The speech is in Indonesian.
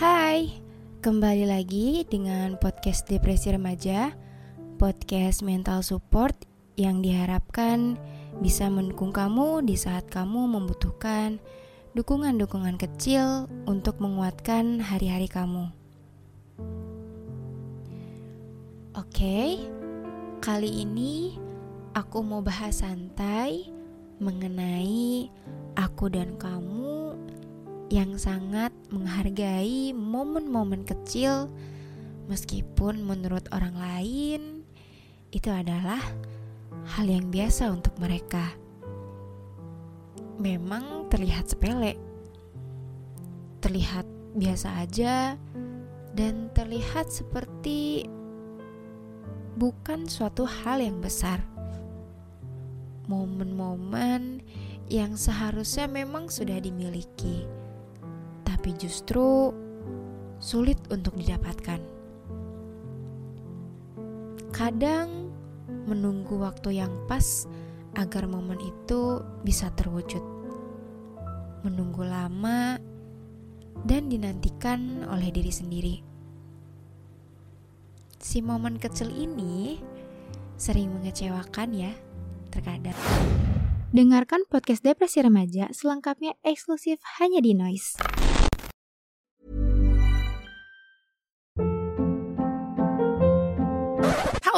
Hai, kembali lagi dengan podcast Depresi Remaja, podcast mental support yang diharapkan bisa mendukung kamu di saat kamu membutuhkan dukungan-dukungan kecil untuk menguatkan hari-hari kamu. Oke, kali ini aku mau bahas santai mengenai aku dan kamu yang sangat menghargai momen-momen kecil, meskipun menurut orang lain itu adalah hal yang biasa untuk mereka. Memang terlihat sepele, terlihat biasa aja, dan terlihat seperti bukan suatu hal yang besar. Momen-momen yang seharusnya memang sudah dimiliki tapi justru sulit untuk didapatkan. Kadang menunggu waktu yang pas agar momen itu bisa terwujud. Menunggu lama dan dinantikan oleh diri sendiri. Si momen kecil ini sering mengecewakan ya, terkadang. Dengarkan podcast Depresi Remaja selengkapnya eksklusif hanya di Noise.